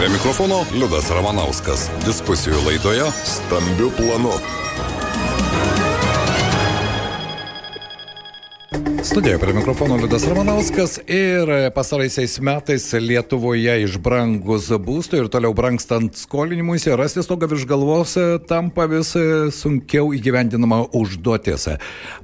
Prie mikrofono Liudas Ramanauskas. Diskusijų laidoje Stambių planų. Studijoje prie mikrofono Liudas Ramanauskas ir pasaraisiais metais Lietuvoje išbrangus būstų ir toliau brangstant skolinimuisi, rasti stogą virš galvos tampa vis sunkiau įgyvendinama užduotis.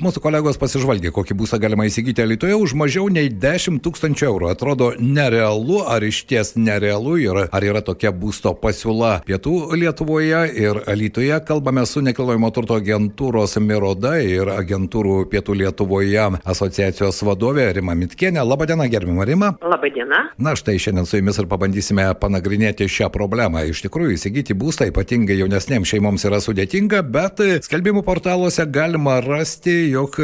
Mūsų kolegos pasižvalgė, kokį būstą galima įsigyti Lietuvoje už mažiau nei 10 tūkstančių eurų. Atrodo nerealu, ar iš ties nerealu ir ar yra tokia būsto pasiūla pietų Lietuvoje ir Lietuvoje. Kalbame su nekilnojamo turto agentūros Miroda ir agentūrų pietų Lietuvoje asociacijos vadovė Rima Mitkienė. Labadiena, gerbima Rima. Labadiena. Na štai šiandien su jumis ir pabandysime panagrinėti šią problemą. Iš tikrųjų, įsigyti būstą ypatingai jaunesnėms šeimoms yra sudėtinga, bet skelbimų portaluose galima rasti, jog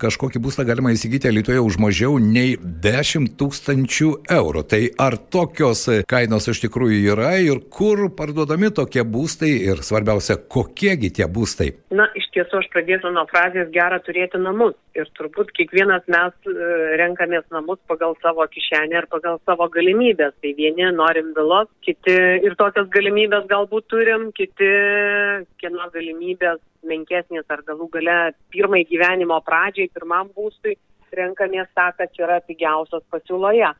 kažkokį būstą galima įsigyti Lietuvoje už mažiau nei 10 tūkstančių eurų. Tai ar tokios kainos iš tikrųjų yra ir kur parduodami tokie būstai ir svarbiausia, kokiegi tie būstai? Na, iš tiesų aš pradėsiu nuo frazės gera turėti namus. Ir turbūt kiekvienas mes e, renkamės namus pagal savo kišenę ir pagal savo galimybės. Tai vieni norim vilos, kiti ir tokias galimybės galbūt turim, kiti kieno galimybės menkesnės ar galų gale pirmai gyvenimo pradžiai, pirmam būstui renkamės tą, kas yra pigiausios pasiūloje.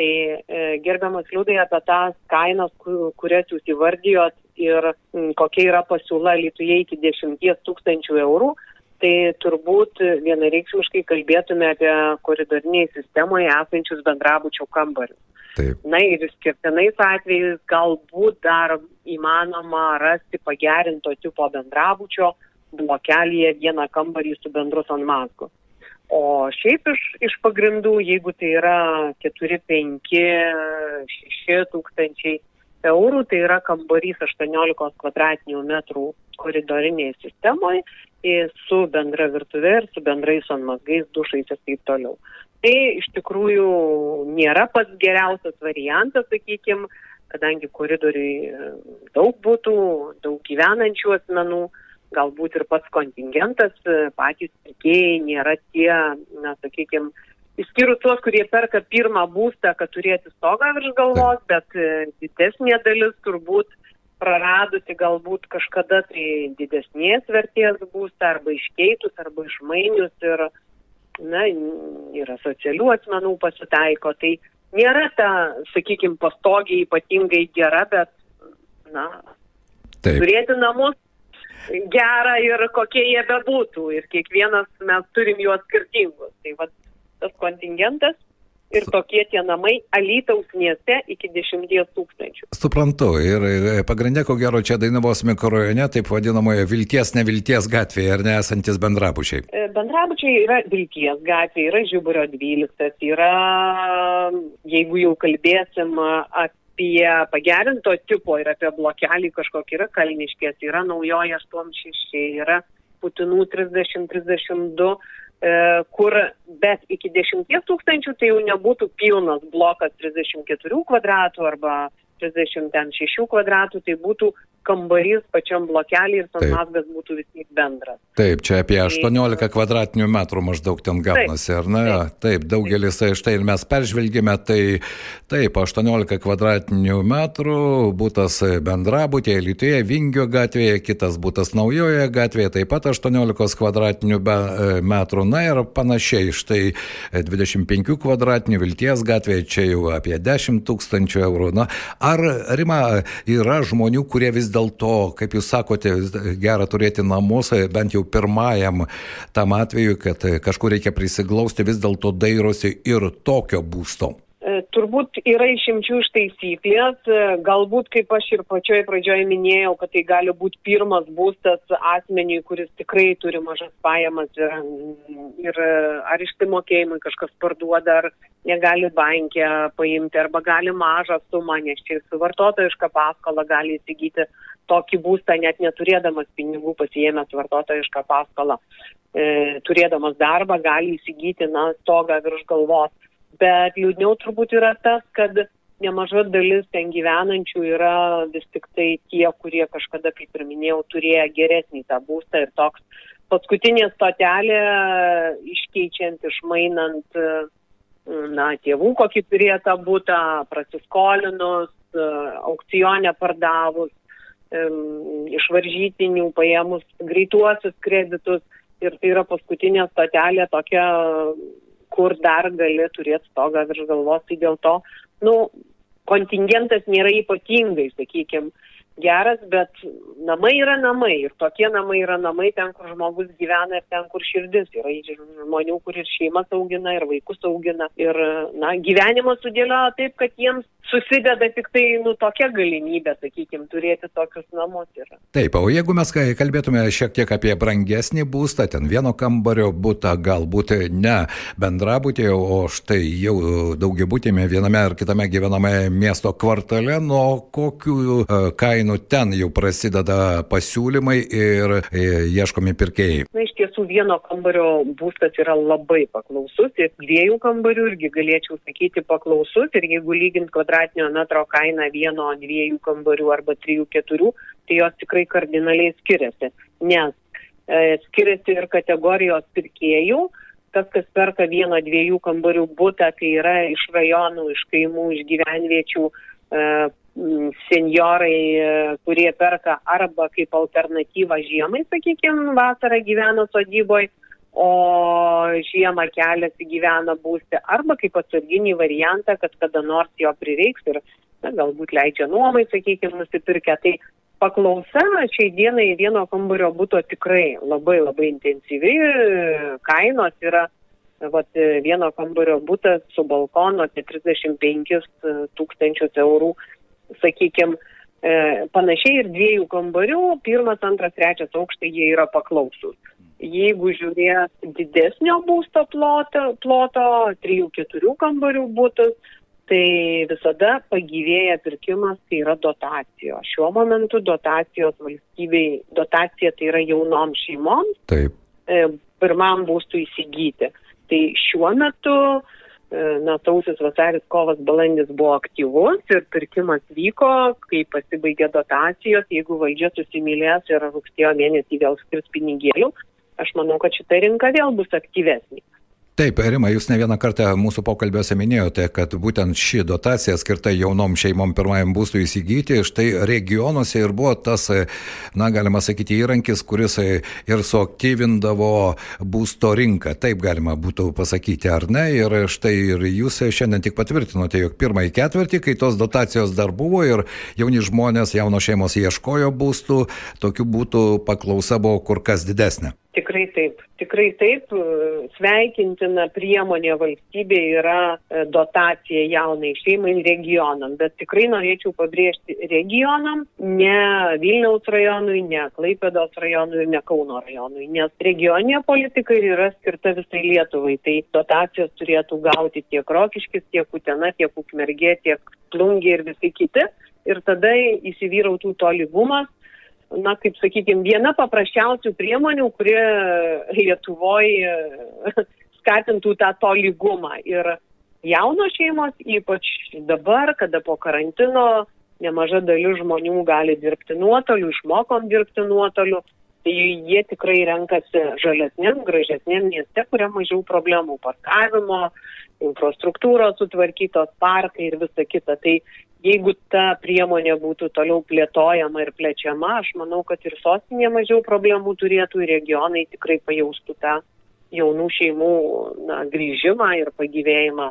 Tai e, gerbiamas liūdai apie tas kainas, kurias jūs įvardijot ir kokia yra pasiūla Lietuvoje iki 10 tūkstančių eurų tai turbūt vienareikšmiškai kalbėtume apie koridoriniai sistemoje esančius bendrabučių kambarius. Taip. Na ir skirtinais atvejais galbūt dar įmanoma rasti pagerinto tipo bendrabučio blokelėje vieną kambarį su bendru sanmazgu. O šiaip iš, iš pagrindų, jeigu tai yra 4, 5, 6 tūkstančiai eurų, tai yra kambarys 18 kvadratinių metrų koridorinėje sistemoje su bendra virtuve ir su bendrais sonmazgais, dušais ir taip toliau. Tai iš tikrųjų nėra pats geriausias variantas, sakykime, kadangi koridoriui daug būtų, daug gyvenančių asmenų, galbūt ir pats kontingentas, patys pirkėjai nėra tie, na, sakykime, Išskyrus tuos, kurie perka pirmą būstą, kad turėti stogą virš galvos, bet didesnė dalis turbūt praradusi galbūt kažkada tai didesnės vertės būstą arba iškeitus, arba išmainius ir, na, yra socialių asmenų pasitaiko. Tai nėra ta, sakykime, pastogiai ypatingai gera, bet, na, Taip. turėti namus gerą ir kokie jie bebūtų. Ir kiekvienas mes turim juos skirtingus. Tai va, tas kontingentas ir tokie tie namai Alytaus mieste iki 10 tūkstančių. Suprantu, ir pagrindė, ko gero, čia Dainavos mikrorajone, taip vadinamoje Vilties nevilties gatvėje, ar nesantis bendrabučiai? Bendrabučiai yra Vilties gatvė, yra Žiburio 12, yra, jeigu jau kalbėsim apie pagerinto tipo ir apie blokelį kažkokį, yra Kalniškės, yra Naujoje 86, yra Putinų 30-32 kur bet iki 10 tūkstančių tai jau nebūtų pilnas blokas 34 kvadratų arba 36 kvadratų, tai būtų kambarys pačiam blokelį ir sanmazgas būtų vis tiek bendras. Taip, čia apie 18 tai, kvadratinių metrų maždaug ten gaunasi, ar ne? Taip, taip daugelis, tai štai ir mes peržvelgėme, tai taip, 18 kvadratinių metrų būtas bendrabutė, Lietuvoje, Vingio gatvėje, kitas būtas Naujoje gatvėje, taip pat 18 kvadratinių metrų, na ir panašiai, štai 25 kvadratinių Vilties gatvėje, čia jau apie 10 tūkstančių eurų. Na, ar Rima yra žmonių, kurie vis dėlto, kaip jūs sakote, gera turėti namus, bent jau pirmajam tam atveju, kad kažkur reikia prisiglausti, vis dėlto dairosi ir tokio būsto. Turbūt yra išimčių iš taisyklės, galbūt kaip aš ir pačioj pradžioje minėjau, kad tai gali būti pirmas būstas asmeniui, kuris tikrai turi mažas pajamas ir, ir ar išsimokėjimui kažkas parduoda, ar negali bankė paimti, arba gali mažą sumą, nes čia su vartotojiška paskola gali įsigyti tokį būstą, net neturėdamas pinigų pasijėmęs vartotojišką paskolą, e, turėdamas darbą gali įsigyti, na, stogą virš galvos bet liūdniau turbūt yra tas, kad nemaža dalis ten gyvenančių yra vis tik tai tie, kurie kažkada, kaip ir minėjau, turėjo geresnį tą būstą ir toks paskutinė stotelė iškeičiant, išmainant, na, tėvų kokį turėjo tą būtą, prasiskolinus, aukcionę pardavus, iš varžytinių paėmus greituosius kreditus. Ir tai yra paskutinė stotelė tokia, kur dar gali turėti stogą virš galvos, tai dėl to, nu, kontingentas nėra ypatingai, sakykime, geras, bet namai yra namai ir tokie namai yra namai ten, kur žmogus gyvena ir ten, kur širdis yra žmonių, kur ir šeimas augina, ir vaikus augina. Ir, na, gyvenimas sudėlioja taip, kad jiems susideda tik tai, nu, tokia galimybė, sakykime, turėti tokius namus. Yra. Taip, o jeigu mes kalbėtume šiek tiek apie brangesnį būstą, ten vieno kambario būtą, galbūt ne bendrabutė, o štai jau daugiabutėme viename ar kitame gyvename miesto kvartale, nuo kokių uh, kainų ten jau prasideda pasiūlymai ir e, ieškomi pirkėjai? Na, iš tiesų vieno kambario būstas yra labai paklausus ir dviejų kambarių irgi galėčiau sakyti paklausus ir jeigu lygint kvadratinio metro kainą vieno, dviejų kambarių arba trijų, keturių, tai jos tikrai kardinaliai skiriasi, nes e, skiriasi ir kategorijos pirkėjų. Tas, kas perka vieno, dviejų kambarių būtą, tai yra iš rajonų, iš kaimų, iš gyvenviečių, e, seniorai, e, kurie perka arba kaip alternatyvą žiemai, sakykime, vasarą gyvena sodyboje, o žiemą keliasi gyvena būsti, arba kaip atsarginį variantą, kad kada nors jo prireiks ir na, galbūt leidžia nuomai, sakykime, nusipirkę. Tai paklausa šiai dienai vieno kambario būtų tikrai labai labai intensyvi, kainos yra vat, vieno kambario būtas su balkonu apie 35 tūkstančius eurų sakykime, panašiai ir dviejų kambarių, pirmas, antras, trečias aukštai jie yra paklausus. Jeigu žiūrės didesnio būsto ploto, ploto 3-4 kambarių būtus, tai visada pagyvėja pirkimas, tai yra dotacijos. Šiuo momentu dotacijos valstybei, dotacija tai yra jaunom šeimom, Taip. pirmam būstui įsigyti. Tai šiuo metu uh, na, sausis, vasaris, kovas, balandis buvo aktyvus ir pirkimas vyko, kai pasibaigė dotacijos, jeigu valdžia susimylės ir rugsėjo mėnesį vėl skirs pinigėlių, aš manau, kad šita rinka vėl bus aktyvesnė. Taip, Rima, jūs ne vieną kartą mūsų pokalbiuose minėjote, kad būtent ši dotacija skirta jaunom šeimom pirmajam būstui įsigyti, štai regionuose ir buvo tas, na, galima sakyti, įrankis, kuris ir suaktyvindavo būsto rinką. Taip galima būtų pasakyti, ar ne? Ir štai ir jūs šiandien tik patvirtinote, jog pirmąjį ketvirtį, kai tos dotacijos dar buvo ir jauni žmonės, jaunos šeimos ieškojo būstų, tokių būtų paklausa buvo kur kas didesnė. Tikrai taip, tikrai taip. Sveikintina priemonė valstybė yra e, dotacija jaunai šeimai regionam, bet tikrai norėčiau pabrėžti regionam, ne Vilniaus rajonui, ne Klaipėdos rajonui ne Kauno rajonui, nes regioninė politika yra skirta visai Lietuvai. Tai dotacijos turėtų gauti tiek Rokiškis, tiek Utena, tiek Ukmergė, tiek Plungė ir visi kiti. Ir tada įsivyrautų tolygumas na, kaip sakykime, viena paprasčiausių priemonių, kurie Lietuvoje skatintų tą tolygumą. Ir jaunos šeimos, ypač dabar, kada po karantino nemaža dalis žmonių gali dirbti nuotoliu, išmokom dirbti nuotoliu, tai jie tikrai renkasi žalesnėm, gražesnėm mieste, kuria mažiau problemų parkavimo, infrastruktūros sutvarkytos, parkai ir visa kita. Tai jeigu ta priemonė būtų toliau plėtojama ir plečiama, aš manau, kad ir sostinė mažiau problemų turėtų ir regionai tikrai pajaustų tą jaunų šeimų na, grįžimą ir pagyvėjimą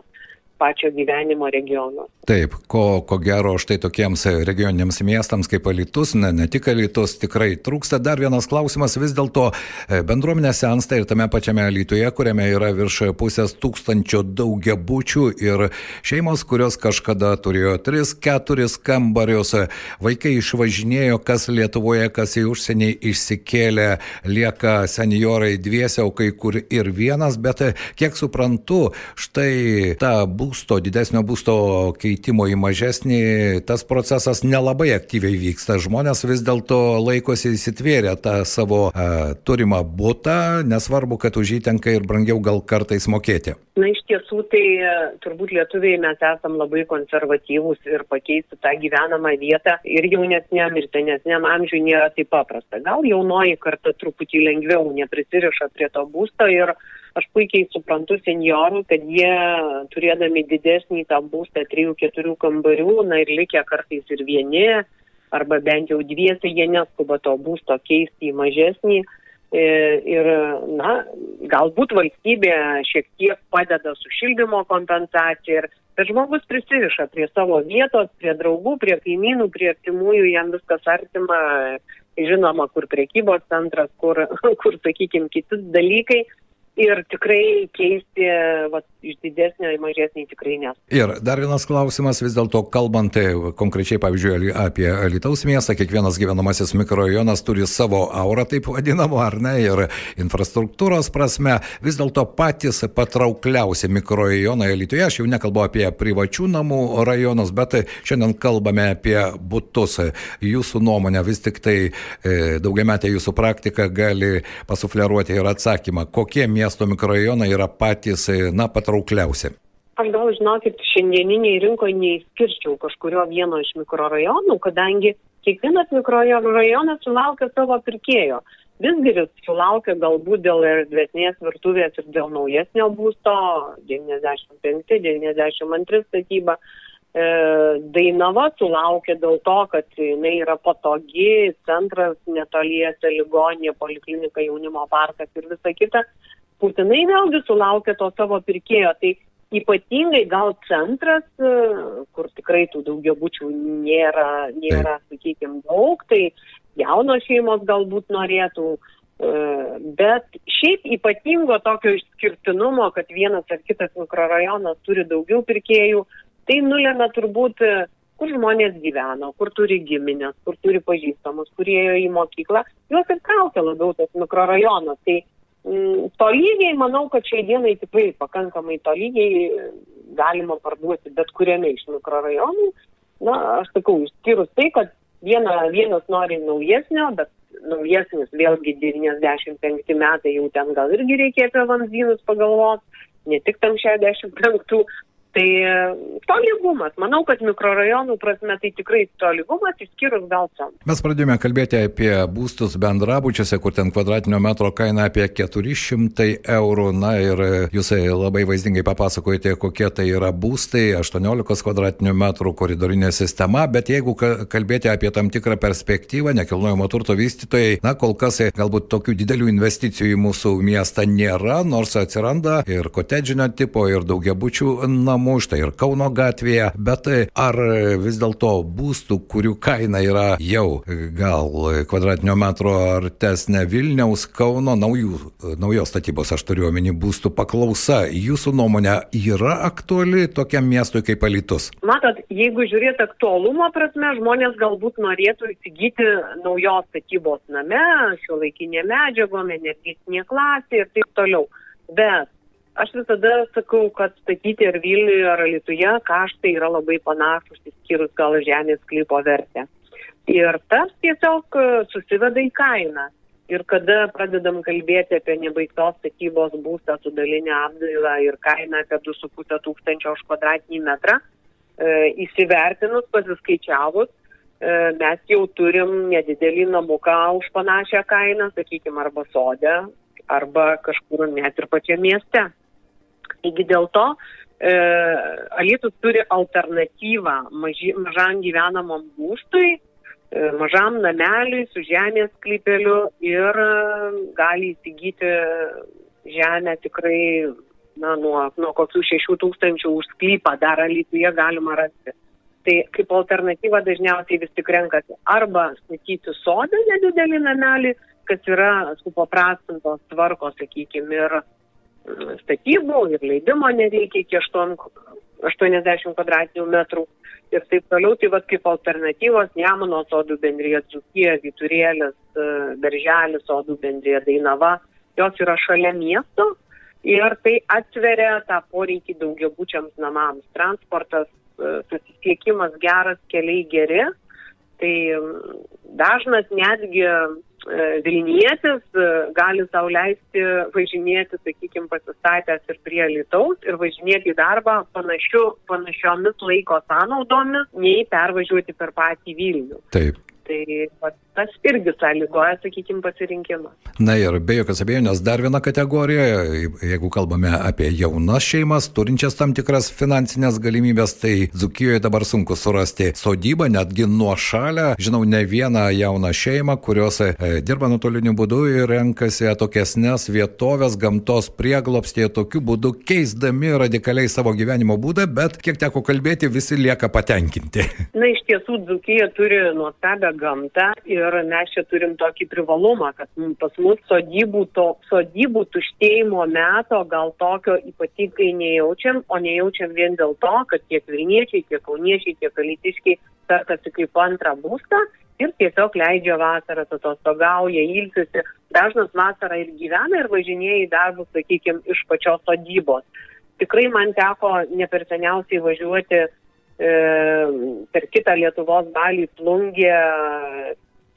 pačio gyvenimo regiono. Taip, ko, ko gero štai tokiems regioniniams miestams kaip Alitus, ne, ne tik Alitus, tikrai trūksta. Dar vienas klausimas, vis dėlto e, bendruomenė sensta ir tame pačiame Alitoje, kuriame yra virš pusės tūkstančio daugiabučių ir šeimos, kurios kažkada turėjo 3-4 kambarius, vaikai išvažinėjo, kas Lietuvoje, kas į užsienį išsikėlė, lieka seniorai dviese, o kai kur ir vienas, bet kiek suprantu, štai ta būsų būsto, didesnio būsto keitimo į mažesnį, tas procesas nelabai aktyviai vyksta. Žmonės vis dėlto laikosi įsitvėrę tą savo uh, turimą būtą, nesvarbu, kad už jį tenka ir brangiau gal kartais mokėti. Na iš tiesų, tai e, turbūt lietuviai mes esam labai konservatyvūs ir pakeisti tą gyvenamą vietą ir jaunesniam ir senesniam amžiui nėra taip paprasta. Gal jaunoji karta truputį lengviau neprisiriša prie to būsto ir aš puikiai suprantu senjorų, kad jie turėdami didesnį tą būstą 3-4 kambarių, na ir likę kartais ir vieni, arba bent jau dviese, jie neskuba to būsto keisti į mažesnį. E, ir, na, galbūt valstybė šiek tiek padeda su šildymo kompensacija, ir, bet žmogus prisiriša prie savo vietos, prie draugų, prie kaimynų, prie artimųjų, jam viskas artima, žinoma, kur priekybos centras, kur, kur sakykime, kiti dalykai ir tikrai keisti vat, iš didesnio į mažesnį tikrai nes. Ir dar vienas klausimas, vis dėlto kalbant e, konkrečiai, pavyzdžiui, apie Lietuvos miestą, kiekvienas gyvenamasis mikrorajonas turi savo aurą, taip vadinamą, ar ne, ir infrastruktūros prasme, vis dėlto patys patraukliausi mikrorajonai Lietuvoje, aš jau nekalbu apie privačių namų rajonus, bet šiandien kalbame apie būtus. Jūsų nuomonė vis tik tai e, daugiametė jūsų praktika gali pasufleruoti ir atsakymą, kokie miestai miesto mikrorajonai yra patys, na, patraukliausi? Aš gal žinokit, šiandieniniai rinkoje neįskirčiau kažkurio vieno iš mikrorajonų, kadangi kiekvienas mikrorajonas sulaukia savo pirkėjo. Visgiris sulaukia galbūt dėl erdvesnės virtuvės ir dėl naujesnio būsto, 95-92 statyba. E, Dainava sulaukia dėl to, kad jinai yra patogi, centras netoliese, ligonė, poliklinika, jaunimo parkas ir visa kita būtinai vėlgi sulaukia to savo pirkėjo. Tai ypatingai gal centras, e, kur tikrai tų daugiabučių nėra, nėra sakykime, daug, tai jaunos šeimos galbūt norėtų, e, bet šiaip ypatingo tokio išskirtinumo, kad vienas ar kitas mikrorajonas turi daugiau pirkėjų, tai nulėmė turbūt e, kur žmonės gyveno, kur turi giminės, kur turi pažįstamus, kurie ėjo į mokyklą, juos ir traukia labiau tas mikrorajonas. Tai tolygiai, manau, kad šiai dienai tikrai pakankamai tolygiai galima parduoti bet kuriame iš mikrorajonų. Na, aš sakau, išskyrus tai, kad viena, vienas nori naujesnio, bet naujesnis vėlgi 95 metai jau ten gal irgi reikia apie vamzdynus pagalvoti, ne tik tam 65, Tai e, tolygumas, manau, kad mikrorajonų prasme tai tikrai tolygumas, išskyrus gal centrą. Mes pradėjome kalbėti apie būstus bendrabučiuose, kur ten kvadratinio metro kaina apie 400 eurų. Na ir jūs labai vaizdingai papasakojate, kokie tai yra būstai, 18 kvadratinių metrų koridorinė sistema, bet jeigu kalbėti apie tam tikrą perspektyvą, nekilnojamo turto vystytojai, na kol kas galbūt tokių didelių investicijų į mūsų miestą nėra, nors atsiranda ir kotedžinio tipo, ir daugiabučių namų namų, štai ir Kauno gatvėje, bet e, ar vis dėlto būstų, kurių kaina yra jau gal kvadratinio metro artesnė Vilniaus, Kauno, naujų, naujos statybos, aš turiu omeny būstų paklausa, jūsų nuomonė yra aktuali tokiam miestui kaip Alitus? Matot, jeigu žiūrėt aktualumo prasme, žmonės galbūt norėtų įsigyti naujos statybos name, šio laikinė medžiagom, energetinė klasė ir taip toliau. Bet Aš visada sakau, kad statyti ar Vilniuje, ar Lietuvoje kaštai yra labai panašus, išskyrus gal žemės klypo vertę. Ir tas tiesiog e, susiveda į kainą. Ir kada pradedam kalbėti apie nebaigtos statybos būstą su dalinė apdaila ir kainą apie 2,5 tūkstančio už kvadratinį metrą, e, įsivertinus, pasiskaičiavus, e, mes jau turim nedidelį namuką už panašią kainą, sakykime, arba sodę, arba kažkur net ir pačiame mieste. Taigi dėl to e, Alitus turi alternatyvą maži, mažam gyvenamam būstui, e, mažam nameliui su žemės klypeliu ir e, gali įsigyti žemę tikrai na, nuo, nuo kokių 6 tūkstančių už sklypą dar Alituje galima rasti. Tai kaip alternatyva dažniausiai vis tik renkasi arba statyti sodą nedidelį namelį, kas yra supaprastintos tvarkos, sakykime, ir statybų ir leidimo nereikia iki 8, 80 kvadratinių metrų ir taip toliau. Tai vad kaip alternatyvos Nemuno sodų bendrija Dzukija, Viturėlis, Berželis sodų bendrija Dainava, jos yra šalia miesto ir tai atveria tą poreikį daugiabučiams namams. Transportas, susisiekimas geras, keliai geri. Tai dažnas netgi E, Vilnietis e, gali sau leisti važinėti, sakykime, pasistatęs ir prie Lietuvos ir važinėti į darbą panašiu, panašiomis laiko sąnaudomis, nei pervažiuoti per patį Vilnių. Taip. Tai va, tas irgi sąlygoja, sakykime, pasirinkimą. Na ir be jokios abejonės dar viena kategorija, jeigu kalbame apie jaunas šeimas, turinčias tam tikras finansinės galimybės, tai Dzukijoje dabar sunku surasti sodybą, netgi nuo šalia. Žinau ne vieną jauną šeimą, kurios e, dirba nuotoliniu būdu ir renkasi atokesnės vietovės, gamtos prieglopstėje, tokiu būdu keisdami radikaliai savo gyvenimo būdą, bet kiek teko kalbėti, visi lieka patenkinti. Na, iš tiesų, Dzukija turi nuostabią gamtą ir mes čia turim tokį privalumą, kad pas mus sodybų, to, sodybų tuštėjimo meto gal tokio ypatingai nejaučiam, o nejaučiam vien dėl to, kad tiek Vilniečiai, tiek Kauniečiai, tiek Alitiškiai perkasi kaip antrą būstą ir tiesiog leidžia vasarą, atostogauja, ilsisi. Dažnas vasarą ir gyvena ir važinėja į darbus, sakykime, iš pačios sodybos. Tikrai man teko ne per seniausiai važiuoti per kitą Lietuvos dalį plungę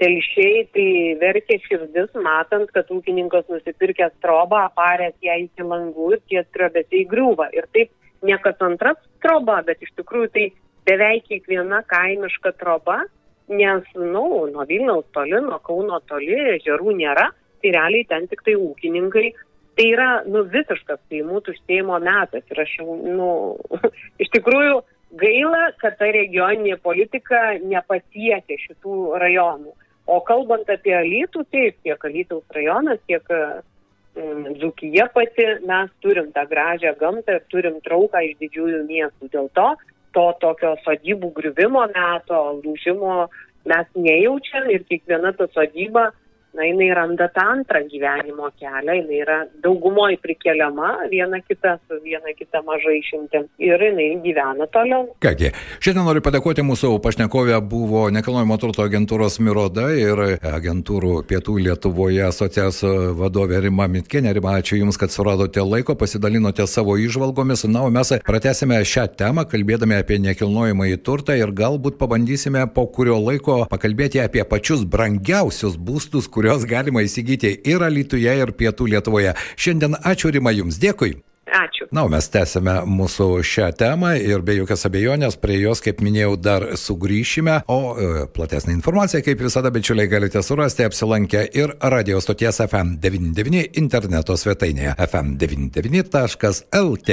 telšiai, tai verkė širdis, matant, kad ūkininkas nusipirkęs trobą, aparęs ją iki langų ir tie trobesiai griūva. Ir taip ne kas antras troba, bet iš tikrųjų tai beveik kiekviena kaimiška troba nes, na, nu, nuo Vilniaus toli, nuo Kauno toli, ežerų nėra, tai realiai ten tik tai ūkininkai. Tai yra, nu, visiškas kaimų tuštėjimo metas. Ir aš jau, nu, iš tikrųjų gaila, kad ta regioninė politika nepasiekia šitų rajonų. O kalbant apie Alytų, taip, tiek Alytaus rajonas, tiek mm, Dzukija pati, mes turim tą gražią gamtą ir turim trauką iš didžiųjų miestų. Dėl to to tokio sodybų griuvimo meto, lūžimo mes nejaučiam ir kiekviena ta sodyba na, jinai randa tą antrą gyvenimo kelią, jinai yra daugumoji prikeliama, viena kita su viena kita mažai išimtim ir jinai gyvena toliau. Kągi, šiandien noriu padėkoti mūsų pašnekovė buvo nekilnojamo turto agentūros Miroda ir agentūrų Pietų Lietuvoje asociacijos vadovė Rima Mitkenė. Rima, ačiū Jums, kad suradote laiko, pasidalinote savo išvalgomis. Na, o mes pratęsime šią temą, kalbėdami apie nekilnojamą į turtą ir galbūt pabandysime po kurio laiko pakalbėti apie pačius brangiausius būstus, kurie kurios galima įsigyti ir Alytuje, ir Pietų Lietuvoje. Šiandien ačiū Rima Jums, dėkui. Ačiū. Na, mes tęsime mūsų šią temą ir be jokios abejonės prie jos, kaip minėjau, dar sugrįšime. O e, platesnį informaciją, kaip visada, bičiuliai, galite surasti apsilankę ir radio stoties FM99 interneto svetainėje fm99.lt.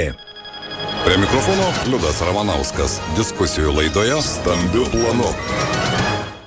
Prie mikrofono Liudas Ramanauskas. Diskusijų laidoje Stambių planų.